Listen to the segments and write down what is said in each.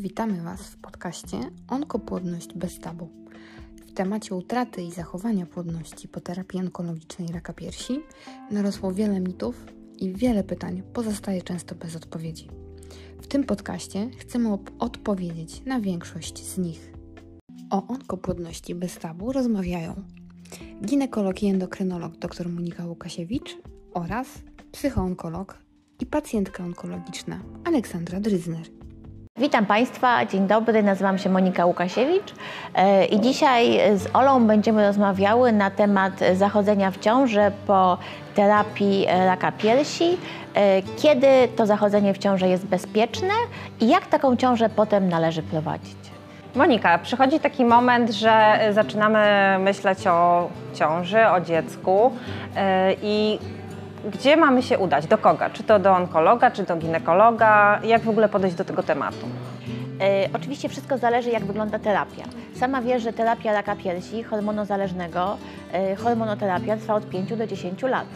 Witamy Was w podcaście Onkopłodność bez tabu. W temacie utraty i zachowania płodności po terapii onkologicznej raka piersi narosło wiele mitów i wiele pytań pozostaje często bez odpowiedzi. W tym podcaście chcemy odpowiedzieć na większość z nich. O onkopłodności bez tabu rozmawiają ginekolog i endokrynolog dr Monika Łukasiewicz oraz psychoonkolog i pacjentka onkologiczna Aleksandra Dryzner. Witam Państwa, dzień dobry, nazywam się Monika Łukasiewicz e, i dzisiaj z Olą będziemy rozmawiały na temat zachodzenia w ciąży po terapii raka piersi, e, kiedy to zachodzenie w ciąży jest bezpieczne i jak taką ciążę potem należy prowadzić. Monika, przychodzi taki moment, że zaczynamy myśleć o ciąży, o dziecku e, i gdzie mamy się udać? Do kogo? Czy to do onkologa, czy do ginekologa? Jak w ogóle podejść do tego tematu? E, oczywiście wszystko zależy, jak wygląda terapia. Sama wiesz, że terapia raka piersi hormonozależnego, e, hormonoterapia trwa od 5 do 10 lat.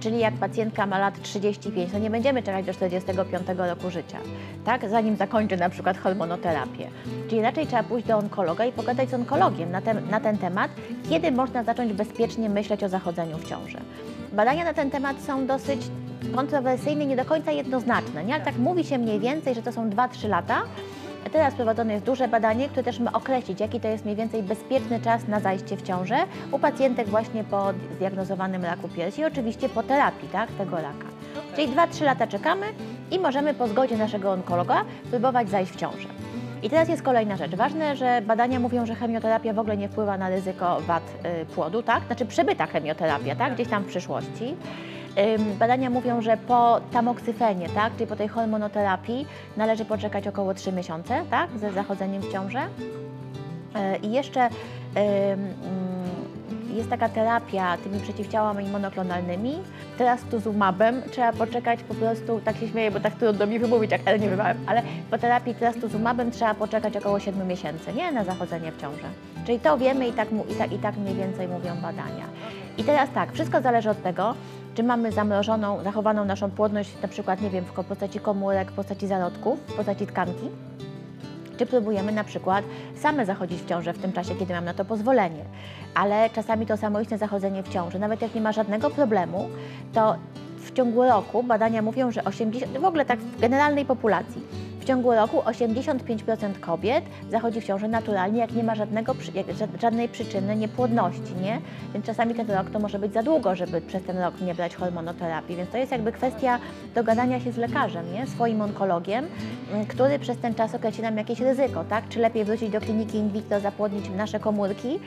Czyli jak pacjentka ma lat 35, to nie będziemy czekać do 45 roku życia, tak? zanim zakończy na przykład hormonoterapię. Czyli raczej trzeba pójść do onkologa i pogadać z onkologiem na ten, na ten temat, kiedy można zacząć bezpiecznie myśleć o zachodzeniu w ciąży. Badania na ten temat są dosyć kontrowersyjne, nie do końca jednoznaczne, nie? ale tak mówi się mniej więcej, że to są 2-3 lata. Teraz prowadzone jest duże badanie, które też ma określić, jaki to jest mniej więcej bezpieczny czas na zajście w ciążę u pacjentek właśnie po zdiagnozowanym raku piersi i oczywiście po terapii tak, tego raka. Czyli 2-3 lata czekamy i możemy po zgodzie naszego onkologa próbować zajść w ciążę. I teraz jest kolejna rzecz. Ważne, że badania mówią, że chemioterapia w ogóle nie wpływa na ryzyko wad y, płodu, tak? Znaczy przebyta chemioterapia, tak? Gdzieś tam w przyszłości. Badania mówią, że po tamoksyfenie, tak, czyli po tej hormonoterapii należy poczekać około 3 miesiące tak, ze zachodzeniem w ciąży. E, I jeszcze jest taka terapia tymi przeciwciałami monoklonalnymi. Teraz tu z umabem trzeba poczekać po prostu, tak się śmieję, bo tak trudno mi wymówić, jak ale nie wymałem, ale po terapii teraz tu z umabem trzeba poczekać około 7 miesięcy, nie? Na zachodzenie w ciążę. Czyli to wiemy i tak, i, tak, i tak mniej więcej mówią badania. I teraz tak, wszystko zależy od tego, czy mamy zamrożoną, zachowaną naszą płodność, na przykład, nie wiem, w postaci komórek, w postaci zarodków, w postaci tkanki, czy próbujemy na przykład same zachodzić w ciążę w tym czasie, kiedy mam na to pozwolenie. Ale czasami to samoistne zachodzenie w ciąży, nawet jak nie ma żadnego problemu, to w ciągu roku badania mówią, że 80, w ogóle tak w generalnej populacji, ciągu roku 85% kobiet zachodzi w ciąży naturalnie, jak nie ma żadnego, żadnej przyczyny niepłodności, nie? Więc czasami ten rok to może być za długo, żeby przez ten rok nie brać hormonoterapii, więc to jest jakby kwestia dogadania się z lekarzem, nie? Swoim onkologiem, mm, który przez ten czas określi nam jakieś ryzyko, tak? Czy lepiej wrócić do kliniki in vitro, zapłodnić nasze komórki,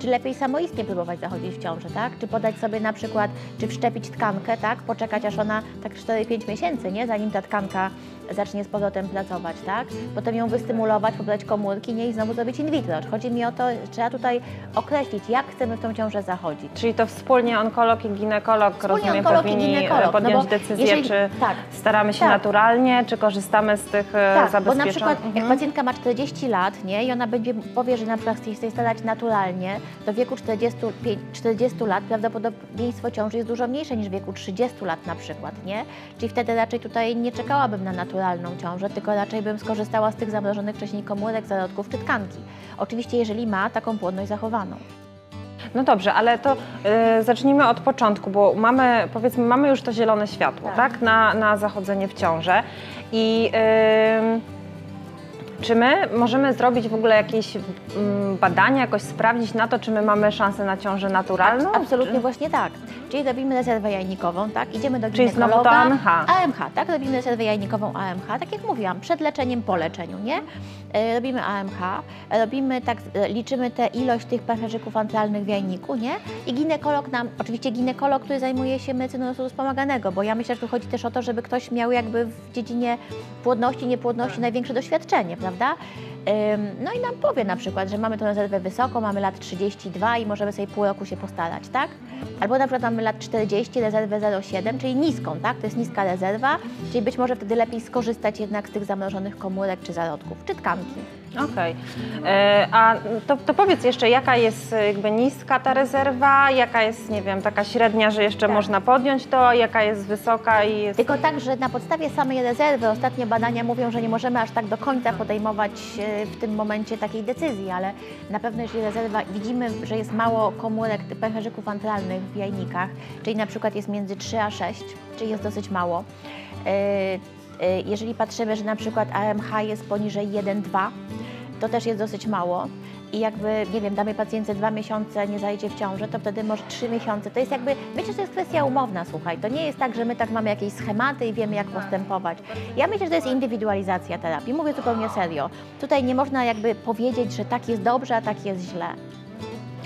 czy lepiej samoistnie próbować zachodzić w ciąży, tak? Czy podać sobie na przykład, czy wszczepić tkankę, tak? Poczekać aż ona tak 4-5 miesięcy, nie? Zanim ta tkanka zacznie z powrotem pracować, tak? Potem ją wystymulować, pobrać komórki, nie? I znowu zrobić in vitro. Chodzi mi o to, trzeba tutaj określić, jak chcemy w tą ciążę zachodzić. Czyli to wspólnie onkolog i ginekolog, wspólnie rozumiem, onkolog powinni ginekolog, no podjąć no decyzję, jeżeli, czy tak, staramy się tak. naturalnie, czy korzystamy z tych e, tak, zabezpieczeń. bo na przykład mhm. jak pacjentka ma 40 lat, nie? I ona będzie powie, że na przykład chce się starać naturalnie, do wieku 40, 40 lat prawdopodobieństwo ciąży jest dużo mniejsze niż w wieku 30 lat na przykład, nie? Czyli wtedy raczej tutaj nie czekałabym na naturalną ciążę, tylko raczej bym skorzystała z tych zamrożonych wcześniej komórek, zarodków czy tkanki. Oczywiście jeżeli ma taką płodność zachowaną. No dobrze, ale to y, zacznijmy od początku, bo mamy, powiedzmy, mamy już to zielone światło, tak, tak? Na, na zachodzenie w ciążę i... Y, czy my możemy zrobić w ogóle jakieś mm, badania, jakoś sprawdzić na to, czy my mamy szansę na ciążę naturalną? Absolutnie czy? właśnie tak. Czyli robimy rezerwę jajnikową, tak? Idziemy do Czyli znowu to AMH. AMH, tak? Robimy rezerwę jajnikową AMH, tak jak mówiłam, przed leczeniem, po leczeniu, nie? E, robimy AMH, robimy tak, e, liczymy tę ilość tych pęcherzyków antralnych w jajniku, nie? I ginekolog nam, oczywiście ginekolog, który zajmuje się medycyną nosu wspomaganego, bo ja myślę, że tu chodzi też o to, żeby ktoś miał jakby w dziedzinie płodności, niepłodności największe doświadczenie, prawda? No i nam powie na przykład, że mamy tą rezerwę wysoką, mamy lat 32 i możemy sobie pół roku się postarać, tak? Albo na przykład mamy lat 40, rezerwę 0,7, czyli niską, tak? To jest niska rezerwa, czyli być może wtedy lepiej skorzystać jednak z tych zamrożonych komórek czy zarodków, czy tkanki. Okej. E, A to, to powiedz jeszcze, jaka jest e, jakby niska ta rezerwa, jaka jest, nie wiem, taka średnia, że jeszcze Tak. można podjąć to, jaka jest wysoka i jest... Tylko tak, że na podstawie samej rezerwy ostatnie badania mówią, że nie możemy aż tak do końca podejmować e, w tym momencie takiej decyzji, ale na pewno jeżeli rezerwa, widzimy, że jest mało komórek pęcherzyków antralnych w jajnikach, czyli na przykład jest między 3 a 6, czyli jest dosyć mało. E, Jeżeli patrzymy, że na przykład AMH jest poniżej 1,2, to też jest dosyć mało. I jakby, nie wiem, damy pacjentce dwa miesiące, nie zajdzie w ciąży, to wtedy może trzy miesiące. To jest jakby, myślę, że to jest kwestia umowna, słuchaj. To nie jest tak, że my tak mamy jakieś schematy i wiemy, jak postępować. Ja myślę, że to jest indywidualizacja terapii. Mówię zupełnie serio. Tutaj nie można jakby powiedzieć, że tak jest dobrze, a tak jest źle.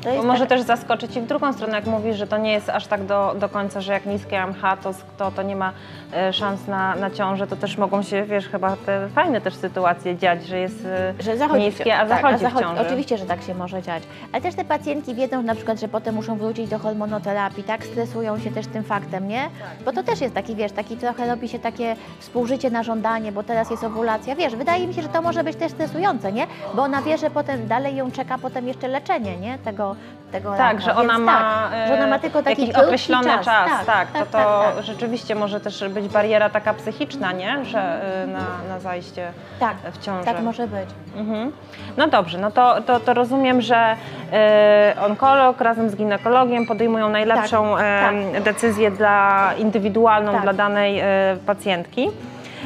To może tak- też zaskoczyć i w drugą stronę, jak mówisz, że to nie jest aż tak do, do końca, że jak niskie AMH, to, to, to nie ma e, szans na, na ciążę, to też mogą się, wiesz, chyba te fajne też sytuacje dziać, że jest e, że zachodzi, niskie, a tak, zachodzi w ciąży. Oczywiście, że tak się może dziać. Ale też te pacjentki wiedzą na przykład, że potem muszą wrócić do hormonoterapii, tak? Stresują się też tym faktem, nie? Bo to też jest taki, wiesz, taki trochę robi się takie współżycie na żądanie, bo teraz jest owulacja. Wiesz, wydaje mi się, że to może być też stresujące, nie? Bo ona wie, że potem dalej ją czeka potem jeszcze leczenie, nie? Tego, tego Tak, że ona Więc ma, tak, że ona ma tylko taki jakiś określony czas, czas. tak, to, tak, to tak, tak. rzeczywiście może też być bariera taka psychiczna, nie? Że e, na, na zajście Tak, w ciąży. tak może być. Mhm. No dobrze, no to, to, to rozumiem, że e, onkolog razem z ginekologiem podejmują najlepszą Tak, e, decyzję dla, indywidualną Tak. dla danej e, pacjentki.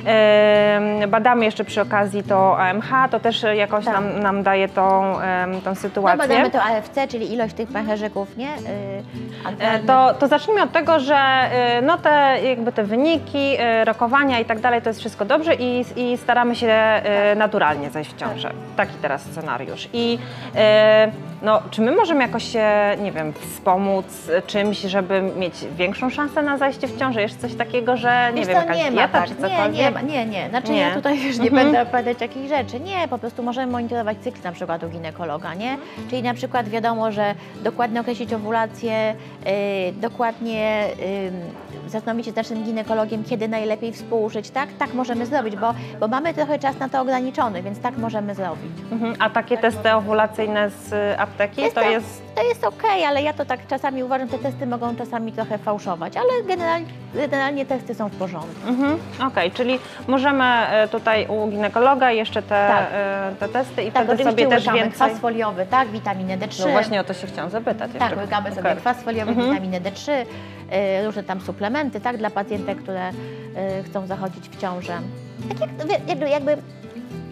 E, badamy jeszcze przy okazji to AMH, to też jakoś Tak. nam, nam daje tą, e, tą No sytuację. badamy to AFC, czyli ilość tych pęcherzyków, nie? Yy, E. To, to zacznijmy od tego, że e, no te, jakby te wyniki, e, rokowania i tak dalej, to jest wszystko dobrze i, i staramy się e, naturalnie zajść w ciążę. Taki teraz scenariusz. I e, no, czy my możemy jakoś się, nie wiem, wspomóc czymś, żeby mieć większą szansę na zajście w ciążę? Jest coś takiego, że nie Wiesz wiem, jakaś nie ma dieta tak. czy Nie, cokolwiek? Nie, ma, nie, nie. Znaczy Nie. ja tutaj już nie Mhm. będę opowiadać takich rzeczy. Nie, po prostu możemy monitorować cykl na przykład u ginekologa, nie? Czyli na przykład wiadomo, że dokładnie określić owulację, yy, dokładnie yy, zastanowić się z naszym ginekologiem, kiedy najlepiej współżyć, tak? Tak możemy zrobić, bo, bo mamy trochę czas na to ograniczony, więc tak możemy zrobić. Mhm. A takie testy owulacyjne z y, apteki, Jest to to- jest... To jest okej, ale ja to tak czasami uważam, te testy mogą czasami trochę fałszować, ale generalnie, generalnie testy są w porządku. Mhm. Okej, czyli możemy e, tutaj u ginekologa jeszcze te, Tak. e, te testy i Tak, wtedy sobie też więcej... kwas foliowy, tak, witaminę D3. No właśnie o to się chciałam zapytać jeszcze. Tak, łykamy sobie Okej. kwas foliowy, Mhm. witaminę D3, y, różne tam suplementy, tak, dla pacjentek, które y, chcą zachodzić w ciążę. Tak jak, jakby, jakby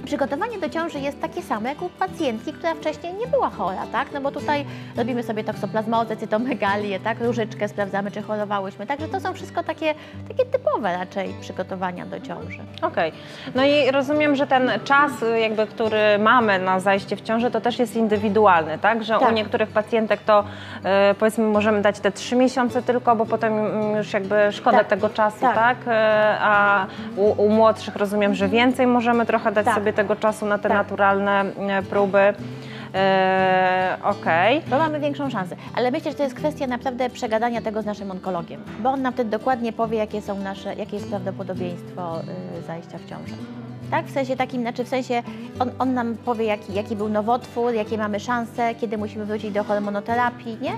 przygotowanie do ciąży jest takie samo jak u pacjentki, która wcześniej nie była chora, tak? No bo tutaj robimy sobie toksoplazmozę, cytomegalię, tak? Różyczkę, sprawdzamy, czy chorowałyśmy. Także to są wszystko takie, takie typowe raczej przygotowania do ciąży. Okej. No i rozumiem, że ten czas, jakby, który mamy na zajście w ciąży, to też jest indywidualny, tak? Że u Tak. niektórych pacjentek to y, powiedzmy możemy dać te trzy miesiące tylko, bo potem mm, już jakby szkoda Tak. tego czasu, Tak. tak? Y, a u, u młodszych rozumiem, że więcej możemy trochę dać Tak. sobie tego czasu na te Tak. naturalne y, próby. Y, Okej. Bo mamy większą szansę. Ale myślę, że to jest kwestia naprawdę przegadania tego z naszym onkologiem, bo on nam wtedy dokładnie powie, jakie są nasze, jakie jest prawdopodobieństwo y, zajścia w ciążę. Tak, w sensie takim, znaczy w sensie on, on nam powie, jaki, jaki był nowotwór, jakie mamy szanse, kiedy musimy wrócić do hormonoterapii, nie?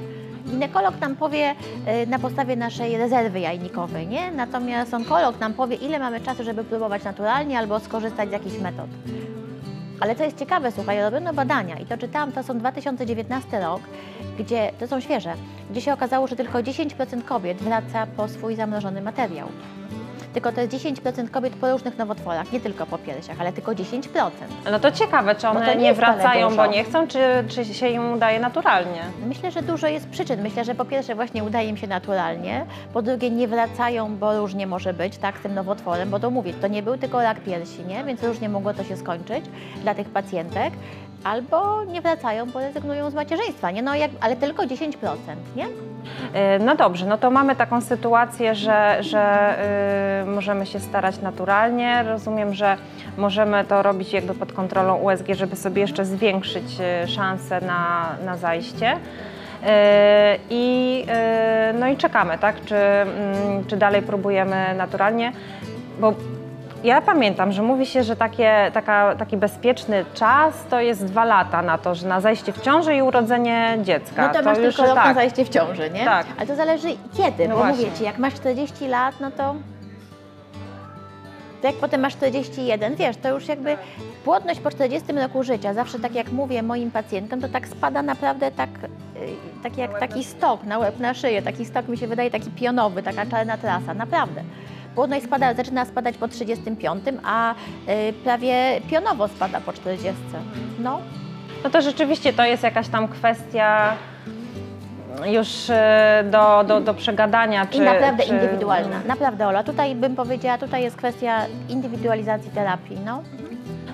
Ginekolog nam powie y, na podstawie naszej rezerwy jajnikowej, nie? Natomiast onkolog nam powie, ile mamy czasu, żeby próbować naturalnie albo skorzystać z jakichś metod. Ale co jest ciekawe, słuchaj, robiono badania i to czytałam, to są 2019 rok, gdzie, to są świeże, gdzie się okazało, że tylko 10% kobiet wraca po swój zamrożony materiał. Tylko to jest 10% kobiet po różnych nowotworach, nie tylko po piersiach, ale tylko 10%. No to ciekawe, czy one nie wracają, bo nie chcą, czy, czy się im udaje naturalnie? Myślę, że dużo jest przyczyn. Myślę, że po pierwsze właśnie udaje im się naturalnie, po drugie nie wracają, bo różnie może być, tak, z tym nowotworem, bo to mówię, to nie był tylko rak piersi, nie? Więc różnie mogło to się skończyć dla tych pacjentek. Albo nie wracają, bo rezygnują z macierzyństwa, nie? No jak, ale tylko 10%, nie? E, No dobrze, no to mamy taką sytuację, że, że y, możemy się starać naturalnie. Rozumiem, że możemy to robić jakby pod kontrolą USG, żeby sobie jeszcze zwiększyć y, szanse na, na zajście. Y, I, y, no i czekamy, tak? Czy, mm, czy dalej próbujemy naturalnie, bo ja pamiętam, że mówi się, że takie, taka, taki bezpieczny czas to jest dwa lata na to, że na zajście w ciążę i urodzenie dziecka. No to, masz już tylko rok na tak. zajście w ciąży, nie? Tak. Ale to zależy kiedy, No bo właśnie. mówię Ci, jak masz 40 lat, no to... To jak potem masz 41, wiesz, to już jakby płodność po 40 roku życia, zawsze tak jak mówię moim pacjentom, to tak spada naprawdę tak, y, tak jak taki stok na łeb, na szyję, taki stok mi się wydaje taki pionowy, taka czarna trasa, naprawdę. Płodność spada, zaczyna spadać po 35, a y, prawie pionowo spada po 40. No, No to rzeczywiście to jest jakaś tam kwestia już e, do, do, do przegadania. Czy, I naprawdę czy... indywidualna. Naprawdę, Ola. Tutaj bym powiedziała, tutaj jest kwestia indywidualizacji terapii, no.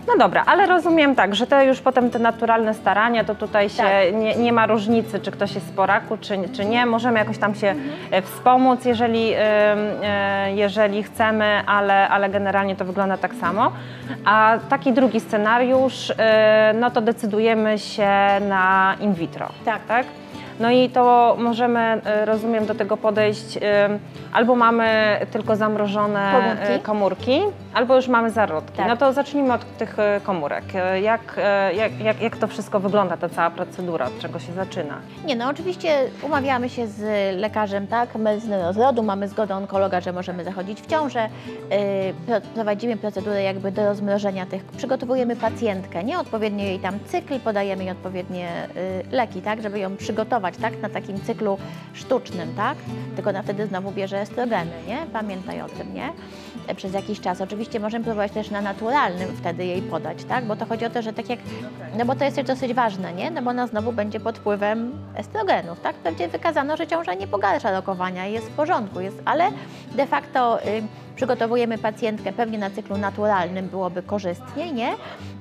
No dobra, ale rozumiem tak, że te już potem te naturalne starania, to tutaj się Tak. nie, nie ma różnicy, czy ktoś jest po raku, czy, czy nie. Możemy jakoś tam się e, wspomóc, jeżeli, e, jeżeli chcemy, ale, ale generalnie to wygląda tak samo. A taki drugi scenariusz, e, no to decydujemy się na in vitro. Tak. tak? No i to możemy, e, rozumiem, do tego podejść, e, albo mamy tylko zamrożone Komórki. e, komórki, albo już mamy zarodki. Tak. No to zacznijmy od tych komórek. Jak, jak, jak, jak to wszystko wygląda, ta cała procedura, od czego się zaczyna? Nie, no oczywiście umawiamy się z lekarzem, tak, medycyny rozrodu, mamy zgodę onkologa, że możemy zachodzić w ciążę, yy, pro- prowadzimy procedurę jakby do rozmrożenia tych, przygotowujemy pacjentkę, nie, odpowiednio jej tam cykl, podajemy jej odpowiednie yy, leki, tak, żeby ją przygotować, tak, na takim cyklu sztucznym, tak, tylko ona wtedy znowu bierze estrogeny, nie, pamiętaj o tym, nie, przez jakiś czas. Oczywiście możemy próbować też na naturalnym wtedy jej podać, tak? Bo to chodzi o to, że tak jak, no bo to jest też dosyć ważne, nie? No bo ona znowu będzie pod wpływem estrogenów, tak? Będzie wykazano, że ciąża nie pogarsza rokowania, jest w porządku, jest, ale de facto y, przygotowujemy pacjentkę pewnie na cyklu naturalnym byłoby korzystniej, nie?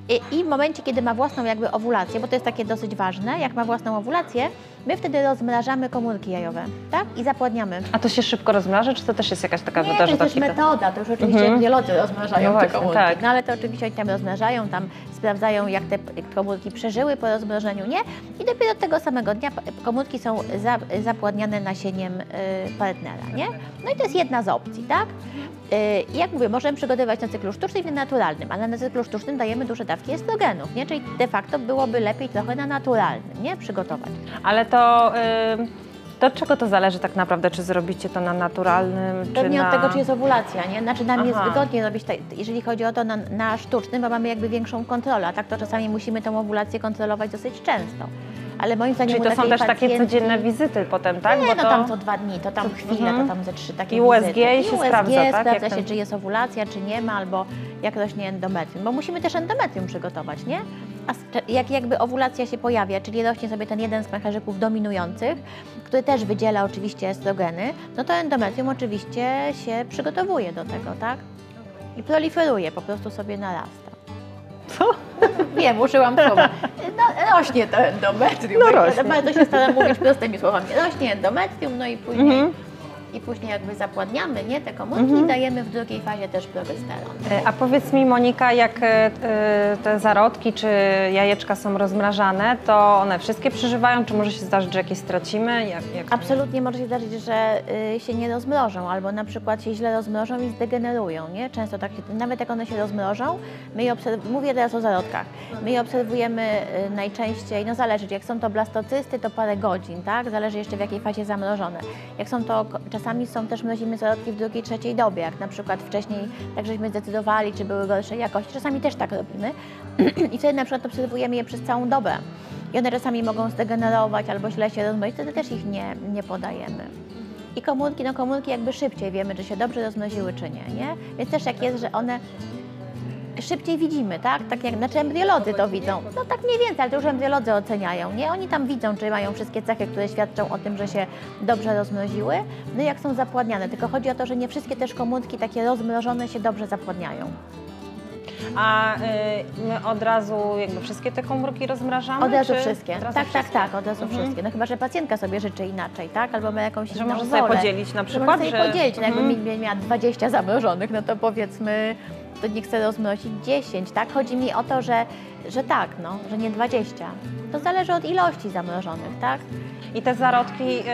I, I w momencie, kiedy ma własną jakby owulację, bo to jest takie dosyć ważne, jak ma własną owulację, my wtedy rozmrażamy komórki jajowe, tak? I zapładniamy. A to się szybko rozmraża, czy to też jest jakaś taka Nie, metoda, to jest taki- metoda, to już oczywiście Mhm. biolodzy rozmnażają No te komórki. tak. No ale to oczywiście oni tam rozmnażają, tam sprawdzają jak te komórki przeżyły po rozmrożeniu, nie? I dopiero tego samego dnia komórki są za, zapładniane nasieniem y, partnera, nie? No i to jest jedna z opcji, tak? Y, jak mówię, możemy przygotowywać na cyklu sztucznym i na naturalnym, ale na cyklu sztucznym dajemy duże dawki estrogenów, nie? Czyli de facto byłoby lepiej trochę na naturalnym, nie? Przygotować. Ale to, y, to od czego to zależy tak naprawdę? Czy zrobicie to na naturalnym, czy Pewnie na... od tego, czy jest owulacja, nie? Znaczy nam jest Aha. wygodniej robić, tak, jeżeli chodzi o to na, na sztucznym, bo mamy jakby większą kontrolę, a tak to czasami musimy tą owulację kontrolować dosyć często. Ale moim zdaniem Czyli u to są takiej też takie pacjentki- codzienne wizyty potem, tak? Nie, Bo no to... tam co dwa dni, to tam chwilę, Mhm. to tam ze trzy takie I USG wizyty. się sprawdza, tak? sprawdza się, ten- czy jest owulacja, czy nie ma, albo jak rośnie endometrium, bo musimy też endometrium przygotować, nie? Jak jakby owulacja się pojawia, czyli rośnie sobie ten jeden z pęcherzyków dominujących, który też wydziela oczywiście estrogeny, no to endometrium oczywiście się przygotowuje do tego, tak? I proliferuje, po prostu sobie narasta. Co? Wiem, użyłam słowa. No, rośnie to endometrium. No rośnie. Bardzo się staram mówić prostymi słowami. Rośnie endometrium, no i później, Mhm. I później jakby zapładniamy nie, te komórki Mhm. i dajemy w drugiej fazie też progesteron. E, A powiedz mi Monika, jak e, e, te zarodki czy jajeczka są rozmrażane, to one wszystkie przeżywają, czy może się zdarzyć, że jakieś stracimy? Jak, jak... Absolutnie może się zdarzyć, że y, się nie rozmrożą, albo na przykład się źle rozmrożą i zdegenerują, nie? Często tak się, nawet jak one się rozmrożą, my je obserw- mówię teraz o zarodkach, my je obserwujemy y, najczęściej, no zależy, jak są to blastocysty, to parę godzin, tak? Zależy jeszcze w jakiej fazie zamrożone. Jak są to, ko- czasami są też mrozimy zarodki w drugiej, trzeciej dobie, jak na przykład wcześniej, tak żeśmy zdecydowali, czy były gorszej jakości, czasami też tak robimy i wtedy na przykład obserwujemy je przez całą dobę. I one czasami mogą zdegenerować albo źle się rozmnozić, wtedy też ich nie, nie podajemy. I komórki, no komórki jakby szybciej wiemy, czy się dobrze rozmnoziły, czy nie, nie? Więc też jak jest, że one szybciej widzimy, tak? Tak jak, znaczy embriolodzy to widzą. No tak mniej więcej, ale to już embriolodzy oceniają, nie? Oni tam widzą, czy mają wszystkie cechy, które świadczą o tym, że się dobrze rozmnoziły, no i jak są zapładniane. Tylko chodzi o to, że nie wszystkie też komórki takie rozmrożone się dobrze zapładniają. A y, my od razu jakby wszystkie te komórki rozmrażamy? Od razu czy wszystkie. od razu tak, tak, wszystkie? tak, od razu Mhm. wszystkie. No chyba, że pacjentka sobie życzy inaczej, tak? Albo ma jakąś Że inną może sobie wolę. podzielić na Że przykład, może sobie że- podzielić, no jakby Mhm. mi- miała 20 zamrożonych, no to powiedzmy, to nie chcę rozmnozić 10, tak? Chodzi mi o to, że, że tak, no, że nie 20. To zależy od ilości zamrożonych, tak? I te zarodki, y,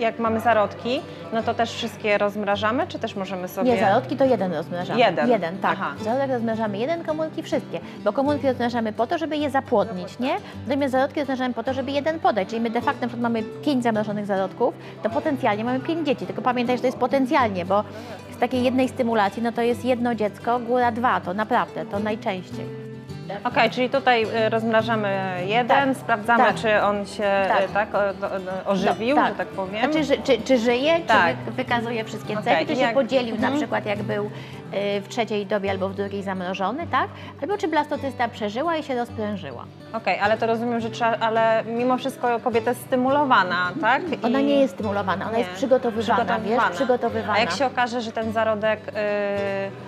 jak mamy zarodki, no to też wszystkie rozmrażamy, czy też możemy sobie... Nie, zarodki to jeden rozmnażamy. Jeden. Jeden, tak. Aha. Zarodek rozmnażamy jeden, komórki wszystkie. Bo komórki rozmnażamy po to, żeby je zapłodnić, nie? Natomiast zarodki rozmnażamy po to, żeby jeden podać. Czyli my de facto na przykład mamy pięć zamrożonych zarodków, to potencjalnie mamy pięć dzieci. Tylko pamiętaj, że to jest potencjalnie, bo z takiej jednej stymulacji, no to jest jedno dziecko, góra dwa, to naprawdę, to najczęściej. Okej, czyli tutaj y, rozmrażamy jeden, Tak, sprawdzamy, tak. czy on się Tak. y, tak, do, ożywił, No, że tak powiem. Znaczy, czy, czy, czy żyje, Tak. czy wy, wykazuje wszystkie Okej, cechy, czy się jak- podzielił na mhm. przykład jak był w trzeciej dobie albo w drugiej zamrożony, tak? Albo czy blastocysta przeżyła i się rozprężyła. Okej, ale to rozumiem, że trzeba, ale mimo wszystko kobieta jest stymulowana, tak? Ona I- nie jest stymulowana, ona Nie. jest przygotowywana, wiesz, przygotowywana. A jak się okaże, że ten zarodek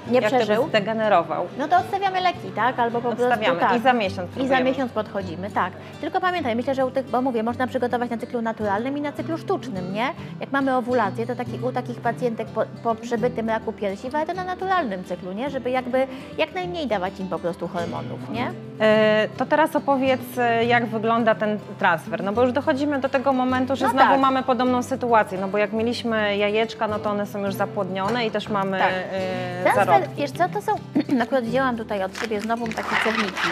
yy, Nie przeżył? zdegenerował, No to odstawiamy leki, tak? Albo po odstawiamy prostu tak. i za miesiąc I za próbujemy. miesiąc podchodzimy, tak. Tylko pamiętaj, myślę, że u tych, bo mówię, można przygotować na cyklu naturalnym i na cyklu sztucznym, nie? Jak mamy owulację, to taki, u takich pacjentek po, po przebytym raku piersi warto na naturalnym cyklu, nie? Żeby jakby jak najmniej dawać im po prostu hormonów, nie? E, To teraz opowiedz, e, jak wygląda ten transfer, no bo już dochodzimy do tego momentu, że No znowu tak. mamy podobną sytuację, no bo jak mieliśmy jajeczka, no to one są już zapłodnione i też mamy Tak. e, Transfer, zarodki. wiesz co, to są, akurat wzięłam tutaj od siebie znowu takie cewniki.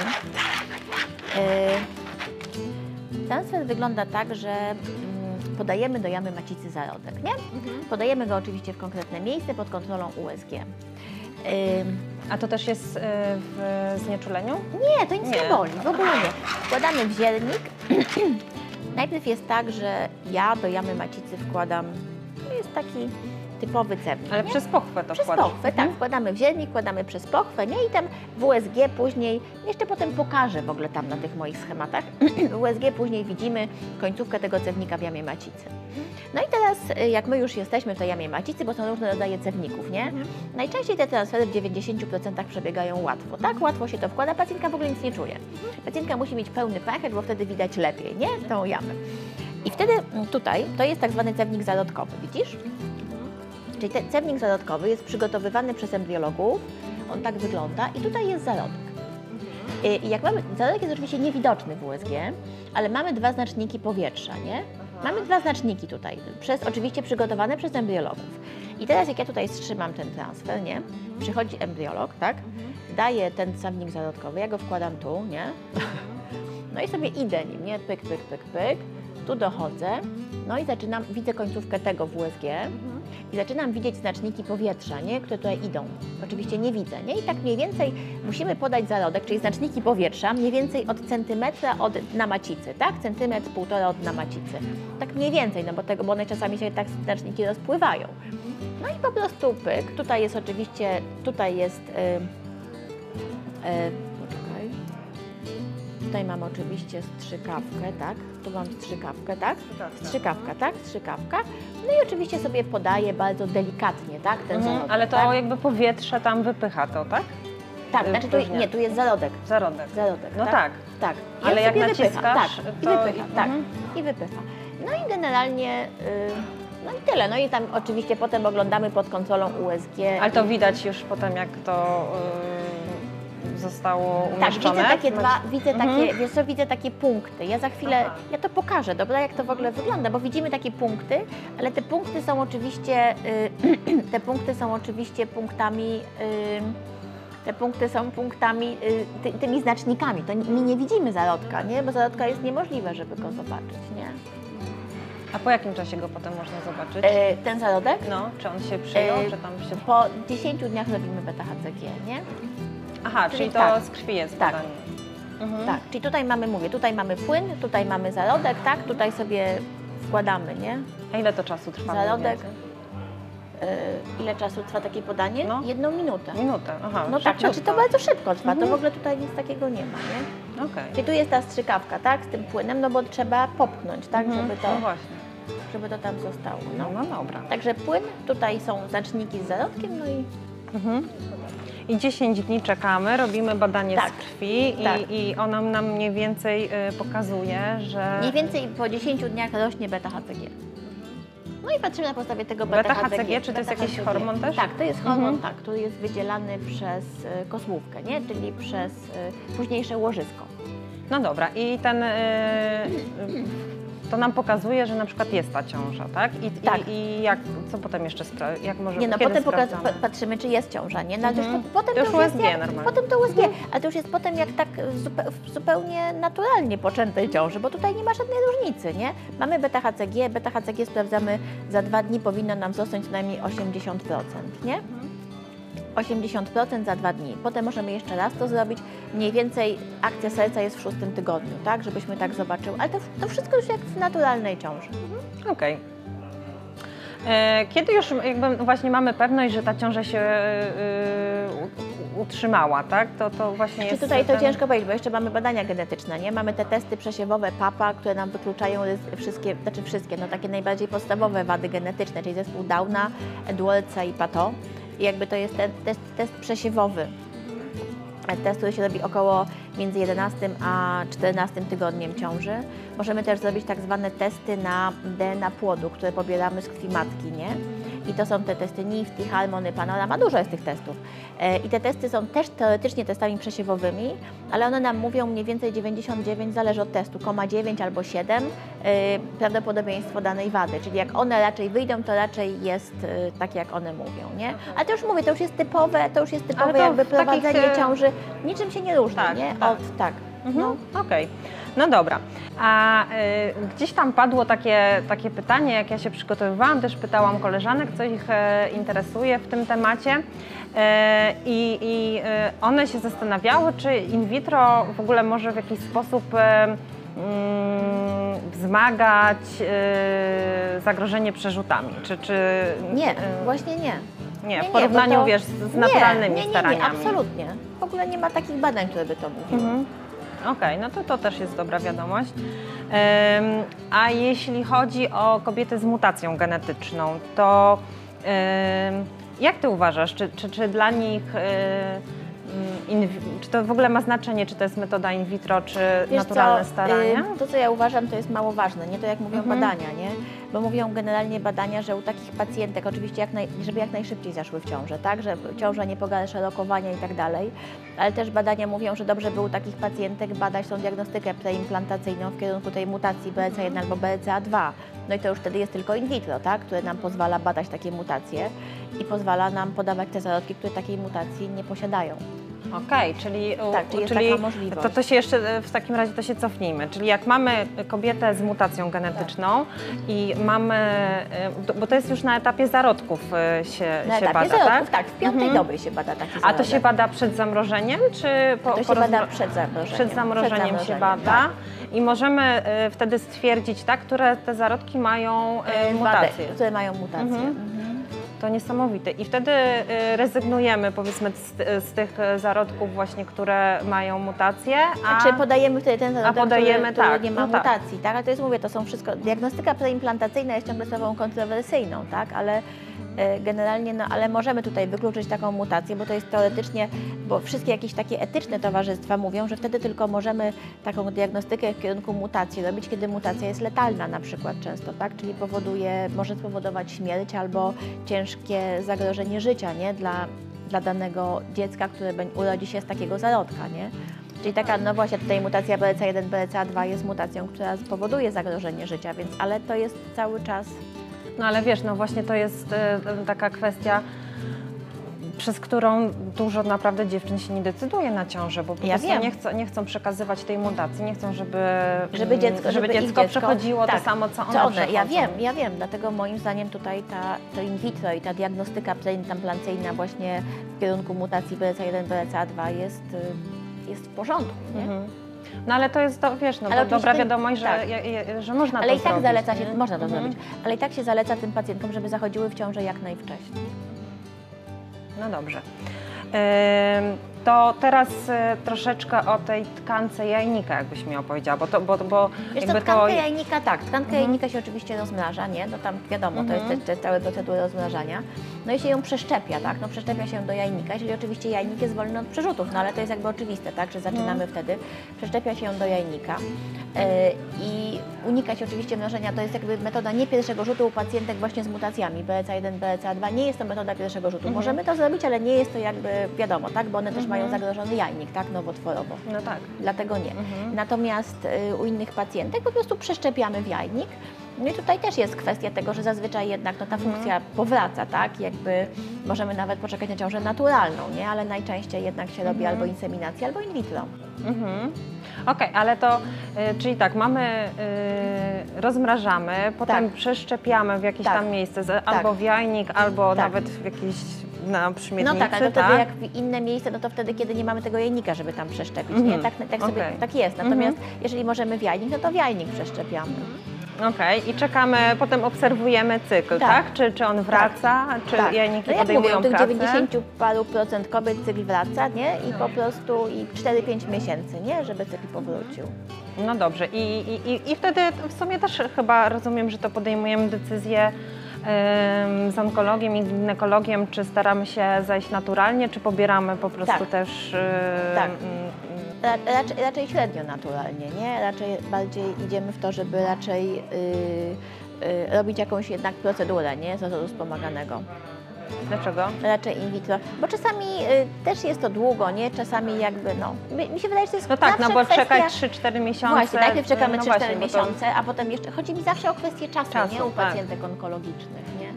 Yy, Transfer wygląda tak, że mm, podajemy do jamy macicy zarodek, nie? Podajemy go oczywiście w konkretne miejsce pod kontrolą USG. A to też jest e, w znieczuleniu? Nie, to nic nie, Nie. boli, w ogóle nie. Wkładamy w zielnik. Najpierw jest tak, że ja do jamy macicy wkładam, to jest taki typowy cewnik. Ale nie? przez pochwę to Przez wkładasz. pochwę, tak. Wkładamy w zielnik, wkładamy przez pochwę, nie? I tam w USG później, jeszcze potem pokażę w ogóle tam na tych moich schematach, w USG później widzimy końcówkę tego cewnika w jamie macicy. No i teraz, y, jak my już jesteśmy w tej jamie macicy, bo są różne rodzaje cewników, nie? Najczęściej te transfery w 90% przebiegają łatwo, tak? Łatwo się to wkłada, pacjentka w ogóle nic nie czuje. Pacjentka musi mieć pełny pachet, bo wtedy widać lepiej, nie? Tą jamę. I wtedy mm, tutaj, to jest tak zwany cewnik zarodkowy, widzisz? Czyli ten cewnik zarodkowy jest przygotowywany przez embriologów, on tak wygląda i tutaj jest zarodek. Y, I jak mamy, zarodek jest oczywiście niewidoczny w USG, ale mamy dwa znaczniki powietrza, nie? Mamy dwa znaczniki tutaj, przez, oczywiście przygotowane przez embriologów. I teraz jak ja tutaj wstrzymam ten transfer, nie? Przychodzi embriolog, tak? Daje ten cewnik zarodkowy, ja go wkładam tu, nie? No i sobie idę nim, nie? Pyk, pyk, pyk, pyk. Tu dochodzę, no i zaczynam, widzę końcówkę tego w USG i zaczynam widzieć znaczniki powietrza, nie? które tutaj idą. Oczywiście nie widzę, nie? I tak mniej więcej musimy podać zarodek, czyli znaczniki powietrza, mniej więcej od centymetra od dna macicy, tak? Centymetr, półtora od dna macicy. Tak mniej więcej, no bo, tego, bo one czasami się tak znaczniki rozpływają. No i po prostu pyk. Tutaj jest oczywiście, tutaj jest, y, y, poczekaj. Tutaj mam oczywiście strzykawkę, tak? Tu mam strzykawkę, tak? Strzykawka, tak? Strzykawka. No i oczywiście sobie podaję bardzo delikatnie, tak? Ten Mhm, zarodek, ale to tak? jakby powietrze tam wypycha to, tak? Tak, znaczy tu, nie, tu jest zarodek. Zarodek. Zarodek, No tak? tak. Tak. I Ale jak naciskasz, wypycha, tak, i to- wypycha, tak, mhm. i wypycha. No i generalnie, y, no i tyle. No i tam oczywiście potem oglądamy pod kontrolą USG. Ale to widać już potem, jak to zostało Tak, umieszczone. widzę takie dwa, widzę Mhm. takie, wiesz co, widzę takie punkty. Ja za chwilę, Aha. ja to pokażę, dobra, jak to w ogóle wygląda, bo widzimy takie punkty, ale te punkty są oczywiście, y, te punkty są oczywiście punktami, y, te punkty są punktami, y, ty, tymi znacznikami. To my nie widzimy zarodka, nie? Bo zarodka jest niemożliwe, żeby go zobaczyć, nie? A po jakim czasie go potem można zobaczyć? Y, ten zarodek? No, czy on się przyjął, E, czy tam się... Po 10 dniach robimy beta-HCG, nie? Aha, czyli czyli to tak. z krwi jest Tak. Mhm. Tak, czyli tutaj mamy, mówię, tutaj mamy płyn, tutaj mamy zarodek, tak? Tutaj sobie wkładamy, nie? A ile to czasu trwa? więcej? Y, ile czasu trwa takie podanie? No. Jedną minutę. Minutę, aha. No tak, znaczy to bardzo szybko trwa, to Mhm. w ogóle tutaj nic takiego nie ma, nie? Okej. Czyli tu jest ta strzykawka, tak, z tym płynem, no bo trzeba popchnąć, tak, Mhm. żeby, to, No właśnie. żeby to tam zostało, no. No, no dobra. Także płyn, tutaj są znaczniki z zarodkiem, no i Mhm. I 10 dni czekamy, robimy badanie Tak. z krwi i, Tak. i ona nam mniej więcej y, pokazuje, że... mniej więcej po 10 dniach rośnie beta-HCG. No i patrzymy na podstawie tego Beta-HCG, beta-HCG. czy to jest jakiś hormon też? Tak, to jest hormon, Mhm. tak, który jest wydzielany przez y, kosmówkę, nie? czyli przez y, późniejsze łożysko. No dobra, i ten... to nam pokazuje, że na przykład jest ta ciąża, tak? I, Tak. i, i jak, co potem jeszcze jak może Nie no, potem patrzymy, czy jest ciąża, nie? No, ale to już, Mhm. po- potem To już już jest USG jak, normalnie. Potem to USG, ale to już jest potem jak tak zupełnie naturalnie poczętej ciąży, bo tutaj nie ma żadnej różnicy, nie? Mamy beta-HCG, beta-HCG sprawdzamy za dwa dni, powinno nam zostać co najmniej 80%, nie? 80% za dwa dni. Potem możemy jeszcze raz to zrobić. Mniej więcej akcja serca jest w szóstym tygodniu, tak? Żebyśmy tak zobaczyły. Ale to, to wszystko już jak w naturalnej ciąży. Okej. E, Kiedy już jakby właśnie mamy pewność, że ta ciąża się e, utrzymała, tak? To, to właśnie Czy jest tutaj to ten- ciężko powiedzieć, bo jeszcze mamy badania genetyczne, nie? Mamy te testy przesiewowe PAPA, które nam wykluczają wszystkie, znaczy wszystkie, no takie najbardziej podstawowe wady genetyczne, czyli zespół Downa, Edwardsa i Pato. Jakby to jest ten test, test przesiewowy. Test, który się robi około między 11 a 14 tygodniem ciąży. Możemy też zrobić tak zwane testy na DNA płodu, które pobieramy z krwi matki, nie? I to są te testy NIFT, Harmony, Panorama, dużo jest tych testów. E, I te testy są też teoretycznie testami przesiewowymi, ale one nam mówią mniej więcej 99, zależy od testu, 0,9 albo 7 e, prawdopodobieństwo danej wady. Czyli jak one raczej wyjdą, to raczej jest e, tak, jak one mówią, nie? Ale to już mówię, to już jest typowe, to już jest typowe jakby takich, prowadzenie e, ciąży. Niczym się nie różni, tak, nie? tak. Od, tak. Mhm. Okej. No dobra. A y, gdzieś tam padło takie, takie pytanie, jak ja się przygotowywałam, też pytałam koleżanek, co ich e, interesuje w tym temacie. E, I i e, one się zastanawiały, czy in vitro w ogóle może w jakiś sposób e, mm, wzmagać zagrożenie przerzutami. Czy, czy, Nie, właśnie nie. nie, w porównaniu to- wiesz, z naturalnymi nie, nie, nie, staraniami. Nie, absolutnie. W ogóle nie ma takich badań, które by to mówiły. Mhm. Okej, no to to też jest dobra wiadomość. A jeśli chodzi o kobiety z mutacją genetyczną, to jak ty uważasz, czy, czy, czy dla nich e, mm, in, czy to w ogóle ma znaczenie, czy to jest metoda in vitro, czy Wiesz naturalne co, starania? y, To, co ja uważam, to jest mało ważne, nie to jak mówią Mhm. badania, nie? Bo mówią generalnie badania, że u takich pacjentek, oczywiście jak naj, żeby jak najszybciej zaszły w ciążę, tak? Że ciąża nie pogarsza lokowania i tak dalej, ale też badania mówią, że dobrze by u takich pacjentek badać tą diagnostykę preimplantacyjną w kierunku tej mutacji BRCA1 albo BRCA2. No i to już wtedy jest tylko in vitro, tak? Które nam pozwala badać takie mutacje i pozwala nam podawać te zarodki, które takiej mutacji nie posiadają. Okej, czyli, Tak, czyli jest czyli taka możliwość. To, to się jeszcze e, w takim razie to się cofnijmy. Czyli jak mamy kobietę z mutacją genetyczną i mamy, e, bo to jest już na etapie zarodków e, się, Na się etapie bada, zarodków, tak? tak? w piątej Mhm. dobie się bada taki A to zarodek. się bada przed zamrożeniem, czy po, To się po bada przed zamrożeniem. Przed zamrożeniem się zamrożeniem, bada tak. i możemy wtedy stwierdzić, tak, które te zarodki mają mutacje. Wady, które mają mutacje. Mhm. To niesamowite. I wtedy e, rezygnujemy powiedzmy z, z tych e, zarodków właśnie, które mają mutacje, a... Czy podajemy wtedy ten zarodek, podajemy, który, który tak, nie ma no tak. mutacji, tak? Ale to jest, mówię, to są wszystko, diagnostyka preimplantacyjna jest ciągle sprawą kontrowersyjną, tak? Ale generalnie, no, ale możemy tutaj wykluczyć taką mutację, bo to jest teoretycznie, bo wszystkie jakieś takie etyczne towarzystwa mówią, że wtedy tylko możemy taką diagnostykę w kierunku mutacji robić, kiedy mutacja jest letalna na przykład często, tak? Czyli powoduje, może spowodować śmierć albo ciężkie zagrożenie życia, nie? Dla, dla danego dziecka, które urodzi się z takiego zarodka, nie? Czyli taka, no właśnie tutaj mutacja BRCA1, BRCA2 jest mutacją, która spowoduje zagrożenie życia, więc, ale to jest cały czas No ale wiesz, no właśnie to jest e, taka kwestia, przez którą dużo naprawdę dziewczyn się nie decyduje na ciążę, bo po Ja prostu wiem. nie, chcą, nie chcą przekazywać tej mutacji, nie chcą, żeby, żeby mm, dziecko, żeby żeby ich dziecko przechodziło tak, to samo, co one one. Ja przechodzą. wiem, ja wiem, dlatego moim zdaniem tutaj ta, to in vitro i ta diagnostyka preimplantacyjna właśnie w kierunku mutacji BRCA1, BRCA2 jest, y, jest w porządku, nie? Mhm. No ale to jest, to, wiesz, no, Ale do, dobra wiadomość, że, tak. je- że można Ale to i tak zrobić, zaleca się, nie? można to Mhm. zrobić, ale i tak się zaleca tym pacjentkom, żeby zachodziły w ciążę jak najwcześniej. No dobrze. Ym, To teraz e, troszeczkę o tej tkance jajnika, jakbyś mi opowiedziała, bo to, bo, bo Wiesz co, jakby tkankę to... jajnika, tak, tkankę jajnika się oczywiście rozmraża, nie? No tam wiadomo, to Mhm. jest te, te całe procedury rozmrażania. No i się ją przeszczepia, tak? No przeszczepia się do jajnika, czyli oczywiście jajnik jest wolny od przerzutów, no ale to jest jakby oczywiste, tak? Że zaczynamy Mhm. wtedy. Przeszczepia się ją do jajnika. E, I unikać oczywiście mnożenia, to jest jakby metoda nie pierwszego rzutu u pacjentek właśnie z mutacjami BRCA1, BRCA2. Nie jest to metoda pierwszego rzutu. Mhm. Możemy to zrobić, ale nie jest to jakby wiadomo, tak? Bo one też Mhm. mają zagrożony jajnik, tak? Nowotworowo. No tak. Dlatego nie. Mhm. Natomiast y, u innych pacjentek po prostu przeszczepiamy w jajnik. No i tutaj też jest kwestia tego, że zazwyczaj jednak no, ta Mhm. funkcja powraca, tak? Jakby możemy nawet poczekać na ciążę naturalną, nie? Ale najczęściej jednak się robi Mhm. albo inseminacja, albo in vitro. Mhm. Okej, ale to, y, czyli tak, mamy, y, rozmrażamy, potem Tak. przeszczepiamy w jakieś Tak. tam miejsce, z- albo w jajnik, albo Tak. nawet w jakiś, na No tak, ale to tak? wtedy jak w inne miejsce, no to wtedy, kiedy nie mamy tego jajnika, żeby tam przeszczepić, nie? Mhm. Tak, tak, sobie, Okej. tak jest. Natomiast jeżeli możemy w jajnik, no to w jajnik przeszczepiamy. Okej, i czekamy, potem obserwujemy cykl, tak? Tak. Czy, czy on wraca, czy Tak. jajniki no jak mówię, podejmują u tych pracę? 90 paru procent kobiet cykl wraca, nie? I po prostu i 4-5 miesięcy, nie? Żeby cykl powrócił. No dobrze, I, i, i, i wtedy w sumie też chyba rozumiem, że to podejmujemy decyzję em, z onkologiem i ginekologiem, czy staramy się zajść naturalnie, czy pobieramy po prostu Tak. też... em, Tak. Raczej, raczej średnio naturalnie, nie? Raczej bardziej idziemy w to, żeby raczej y, y, robić jakąś jednak procedurę, nie? Z azotu wspomaganego. Dlaczego? Raczej in vitro. Bo czasami y, też jest to długo, nie? Czasami jakby, no... Mi, mi się wydaje, że to jest No tak, no bo kwestia... czekać 3-4 miesiące. Właśnie, najpierw czekamy no 3-4 właśnie, bo to- miesiące, a potem jeszcze... Chodzi mi zawsze o kwestię czasu, Czasu, nie? U tak. pacjentek onkologicznych, nie?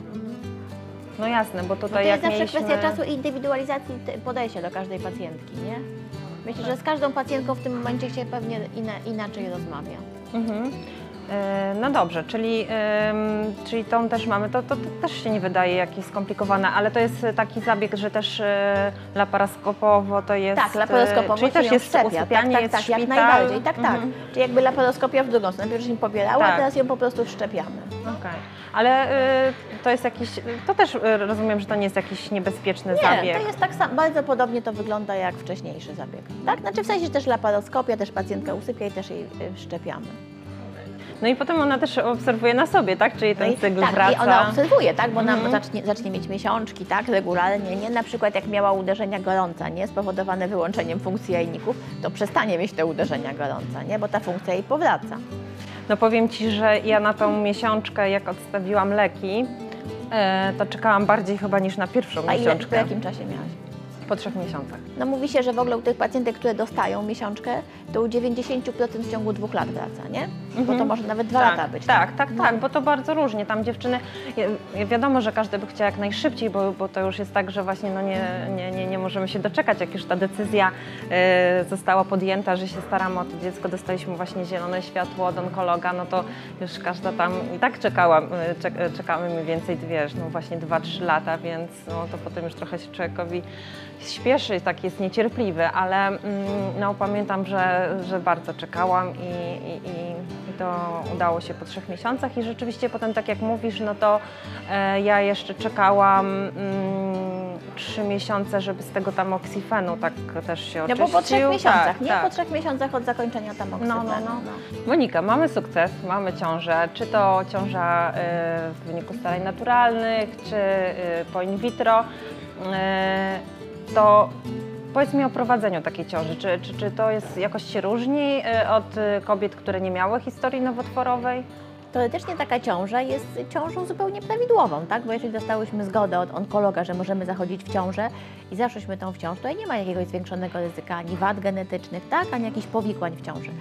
No jasne, bo No tutaj to jest jak zawsze mieliśmy... kwestia czasu i indywidualizacji podejścia do każdej pacjentki, nie? Myślę, że z każdą pacjentką w tym momencie się pewnie ina, inaczej rozmawia. Mhm. E, No dobrze, czyli, czyli tą też mamy, to, to, to też się nie wydaje jakieś skomplikowane, ale to jest taki zabieg, że też e, laparoskopowo to jest... Tak, laparoskopowo e, Czyli się też jest szczepia. usypianie, tak, jest tak, tak, jak najbardziej. Tak, tak. Mhm. Czyli jakby laparoskopia w drugą stronę. Najpierw się pobierała, Tak. a teraz ją po prostu wszczepiamy. Okej. Ale e, to jest jakiś, to też e, rozumiem, że to nie jest jakiś niebezpieczny Nie, zabieg. to jest tak samo, bardzo podobnie to wygląda jak wcześniejszy zabieg. Tak, znaczy w sensie też laparoskopia, też pacjentka usypia i też jej y, wszczepiamy. No i potem ona też obserwuje na sobie, tak? Czyli No ten i, cykl tak, wraca. i ona obserwuje, tak, bo nam Mhm. zacznie, zacznie mieć miesiączki, tak, regularnie, nie? Na przykład jak miała uderzenia gorąca, nie, spowodowane wyłączeniem funkcji jajników, to przestanie mieć te uderzenia gorąca, nie, bo ta funkcja jej powraca. No powiem Ci, że ja na tą miesiączkę, jak odstawiłam leki, e, to czekałam bardziej chyba niż na pierwszą A ile, miesiączkę. po jakim czasie miałaś? Po trzech miesiącach. No mówi się, że w ogóle u tych pacjentek, które dostają miesiączkę, to u 90% w ciągu dwóch lat wraca, nie? Bo to Mhm. może nawet dwa tak, lata być. Tak, tak, No. tak, bo to bardzo różnie. Tam dziewczyny, wi- wiadomo, że każdy by chciał jak najszybciej, bo, bo to już jest tak, że właśnie no nie, nie, nie, nie możemy się doczekać, jak już ta decyzja e, została podjęta, że się staramy o to dziecko, dostaliśmy właśnie zielone światło od onkologa, no to już każda tam i tak czekała, e, czek, e, czekamy mniej więcej dwie, no właśnie 2-3 lata, więc no to potem już trochę się człowiekowi śpieszy, tak jest niecierpliwy, ale mm, no pamiętam, że, że bardzo czekałam i, i, i to udało się po trzech miesiącach i rzeczywiście potem, tak jak mówisz, no to e, ja jeszcze czekałam mm, trzy miesiące, żeby z tego tamoksifenu tak też się No oczyścił. bo po trzech miesiącach, tak, nie? Tak. Po trzech miesiącach od zakończenia tamoksifenu. No, no, no. Monika, mamy sukces, mamy ciążę, czy to ciąża y, w wyniku starań naturalnych, czy y, po in vitro, y, to powiedz mi o prowadzeniu takiej ciąży. Czy, czy, czy to jest jakoś się różni y, od y, kobiet, które nie miały historii nowotworowej? Teoretycznie taka ciąża jest ciążą zupełnie prawidłową, tak? Bo jeżeli dostałyśmy zgodę od onkologa, że możemy zachodzić w ciążę i zaszłyśmy tą w ciąż, to nie ma jakiegoś zwiększonego ryzyka ani wad genetycznych, tak? Ani jakichś powikłań w ciąży.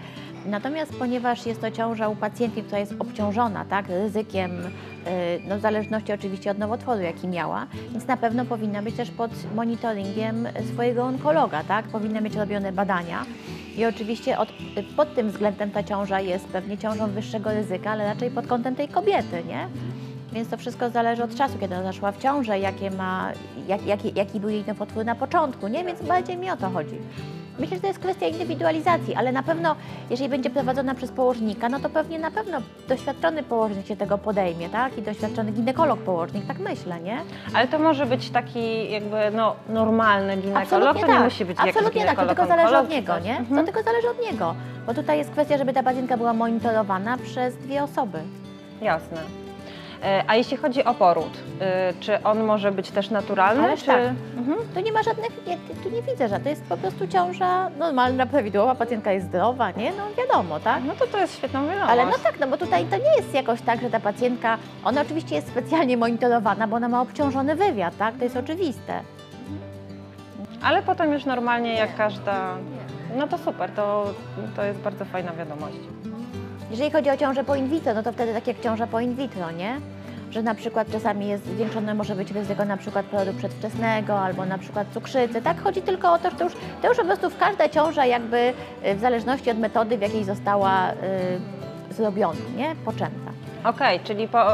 Natomiast ponieważ jest to ciąża u pacjentki, która jest obciążona tak, ryzykiem, yy, no w zależności oczywiście od nowotworu, jaki miała, więc na pewno powinna być też pod monitoringiem swojego onkologa, tak? Powinna mieć robione badania. I oczywiście od, pod tym względem ta ciąża jest pewnie ciążą wyższego ryzyka, ale raczej pod kątem tej kobiety, nie? Więc to wszystko zależy od czasu, kiedy ona zaszła w ciążę, jakie ma, jak, jaki, jaki był jej nowotwór na początku, nie? Więc bardziej mi o to chodzi. Myślę, że to jest kwestia indywidualizacji, ale na pewno, jeżeli będzie prowadzona przez położnika, no to pewnie na pewno doświadczony położnik się tego podejmie, tak? I doświadczony ginekolog położnik, tak myślę, nie? Ale to może być taki jakby no, normalny ginekolog, Absolutnie to tak. nie musi być jakiś Absolutnie tak, to tylko zależy od niego, nie? Mhm. To tylko zależy od niego, bo tutaj jest kwestia, żeby ta pacjentka była monitorowana przez dwie osoby. Jasne. E, A jeśli chodzi o poród, y, czy on może być też naturalny? Ależ czy... tak. Mhm. Tu nie ma żadnych, nie, tu nie widzę, że to jest po prostu ciąża normalna, prawidłowa, pacjentka jest zdrowa, nie? No wiadomo, tak? No to to jest świetną wiadomość. Ale no tak, no bo tutaj to nie jest jakoś tak, że ta pacjentka, ona oczywiście jest specjalnie monitorowana, bo ona ma obciążony wywiad, tak? To jest oczywiste. Ale potem już normalnie jak każda... No to super, to, to jest bardzo fajna wiadomość. Jeżeli chodzi o ciążę po in vitro, no to wtedy tak jak ciąża po in vitro, nie? Że na przykład czasami jest zwiększone może być ryzyko na przykład porodu przedwczesnego albo na przykład cukrzycy. Tak chodzi tylko o to, że to już, to już po prostu w każda ciąża jakby y, w zależności od metody, w jakiej została y, zrobiona, nie? Poczęta. Okej, czyli po,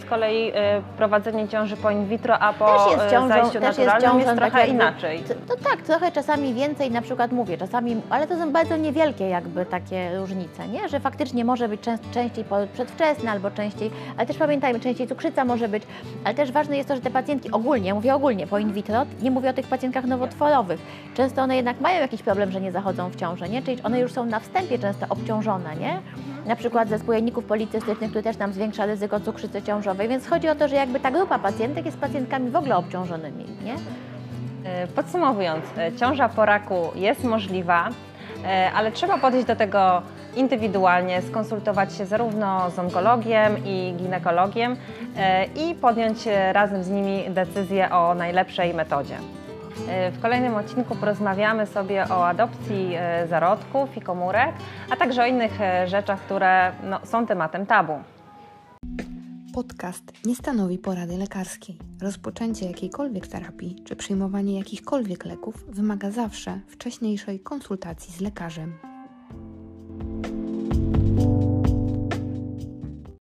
z kolei y, prowadzenie ciąży po in vitro, a po Też jest y, ciążą- zajściu też jest jest, ciążą tak trochę jakby- inaczej. To, to tak, trochę czasami więcej, na przykład mówię, czasami, ale to są bardzo niewielkie jakby takie różnice, nie? Że faktycznie może być częst, częściej poród przedwczesny albo częściej, ale też pamiętajmy, częściej cukrzyca może być, ale też ważne jest to, że te pacjentki ogólnie, mówię ogólnie po in vitro, nie mówię o tych pacjentkach nowotworowych, często one jednak mają jakiś problem, że nie zachodzą w ciążę, nie? Czyli one już są na wstępie często obciążone, nie? Na przykład zespół jajników policystycznych, który też nam zwiększa ryzyko cukrzycy ciążowej, więc chodzi o to, że jakby ta grupa pacjentek jest pacjentkami w ogóle obciążonymi, nie? Y, Podsumowując, y, ciąża po raku jest możliwa, y, ale trzeba podejść do tego indywidualnie, skonsultować się zarówno z onkologiem i ginekologiem i podjąć razem z nimi decyzję o najlepszej metodzie. W kolejnym odcinku porozmawiamy sobie o adopcji zarodków i komórek, a także o innych rzeczach, które no, są tematem tabu. Podcast nie stanowi porady lekarskiej. Rozpoczęcie jakiejkolwiek terapii czy przyjmowanie jakichkolwiek leków wymaga zawsze wcześniejszej konsultacji z lekarzem.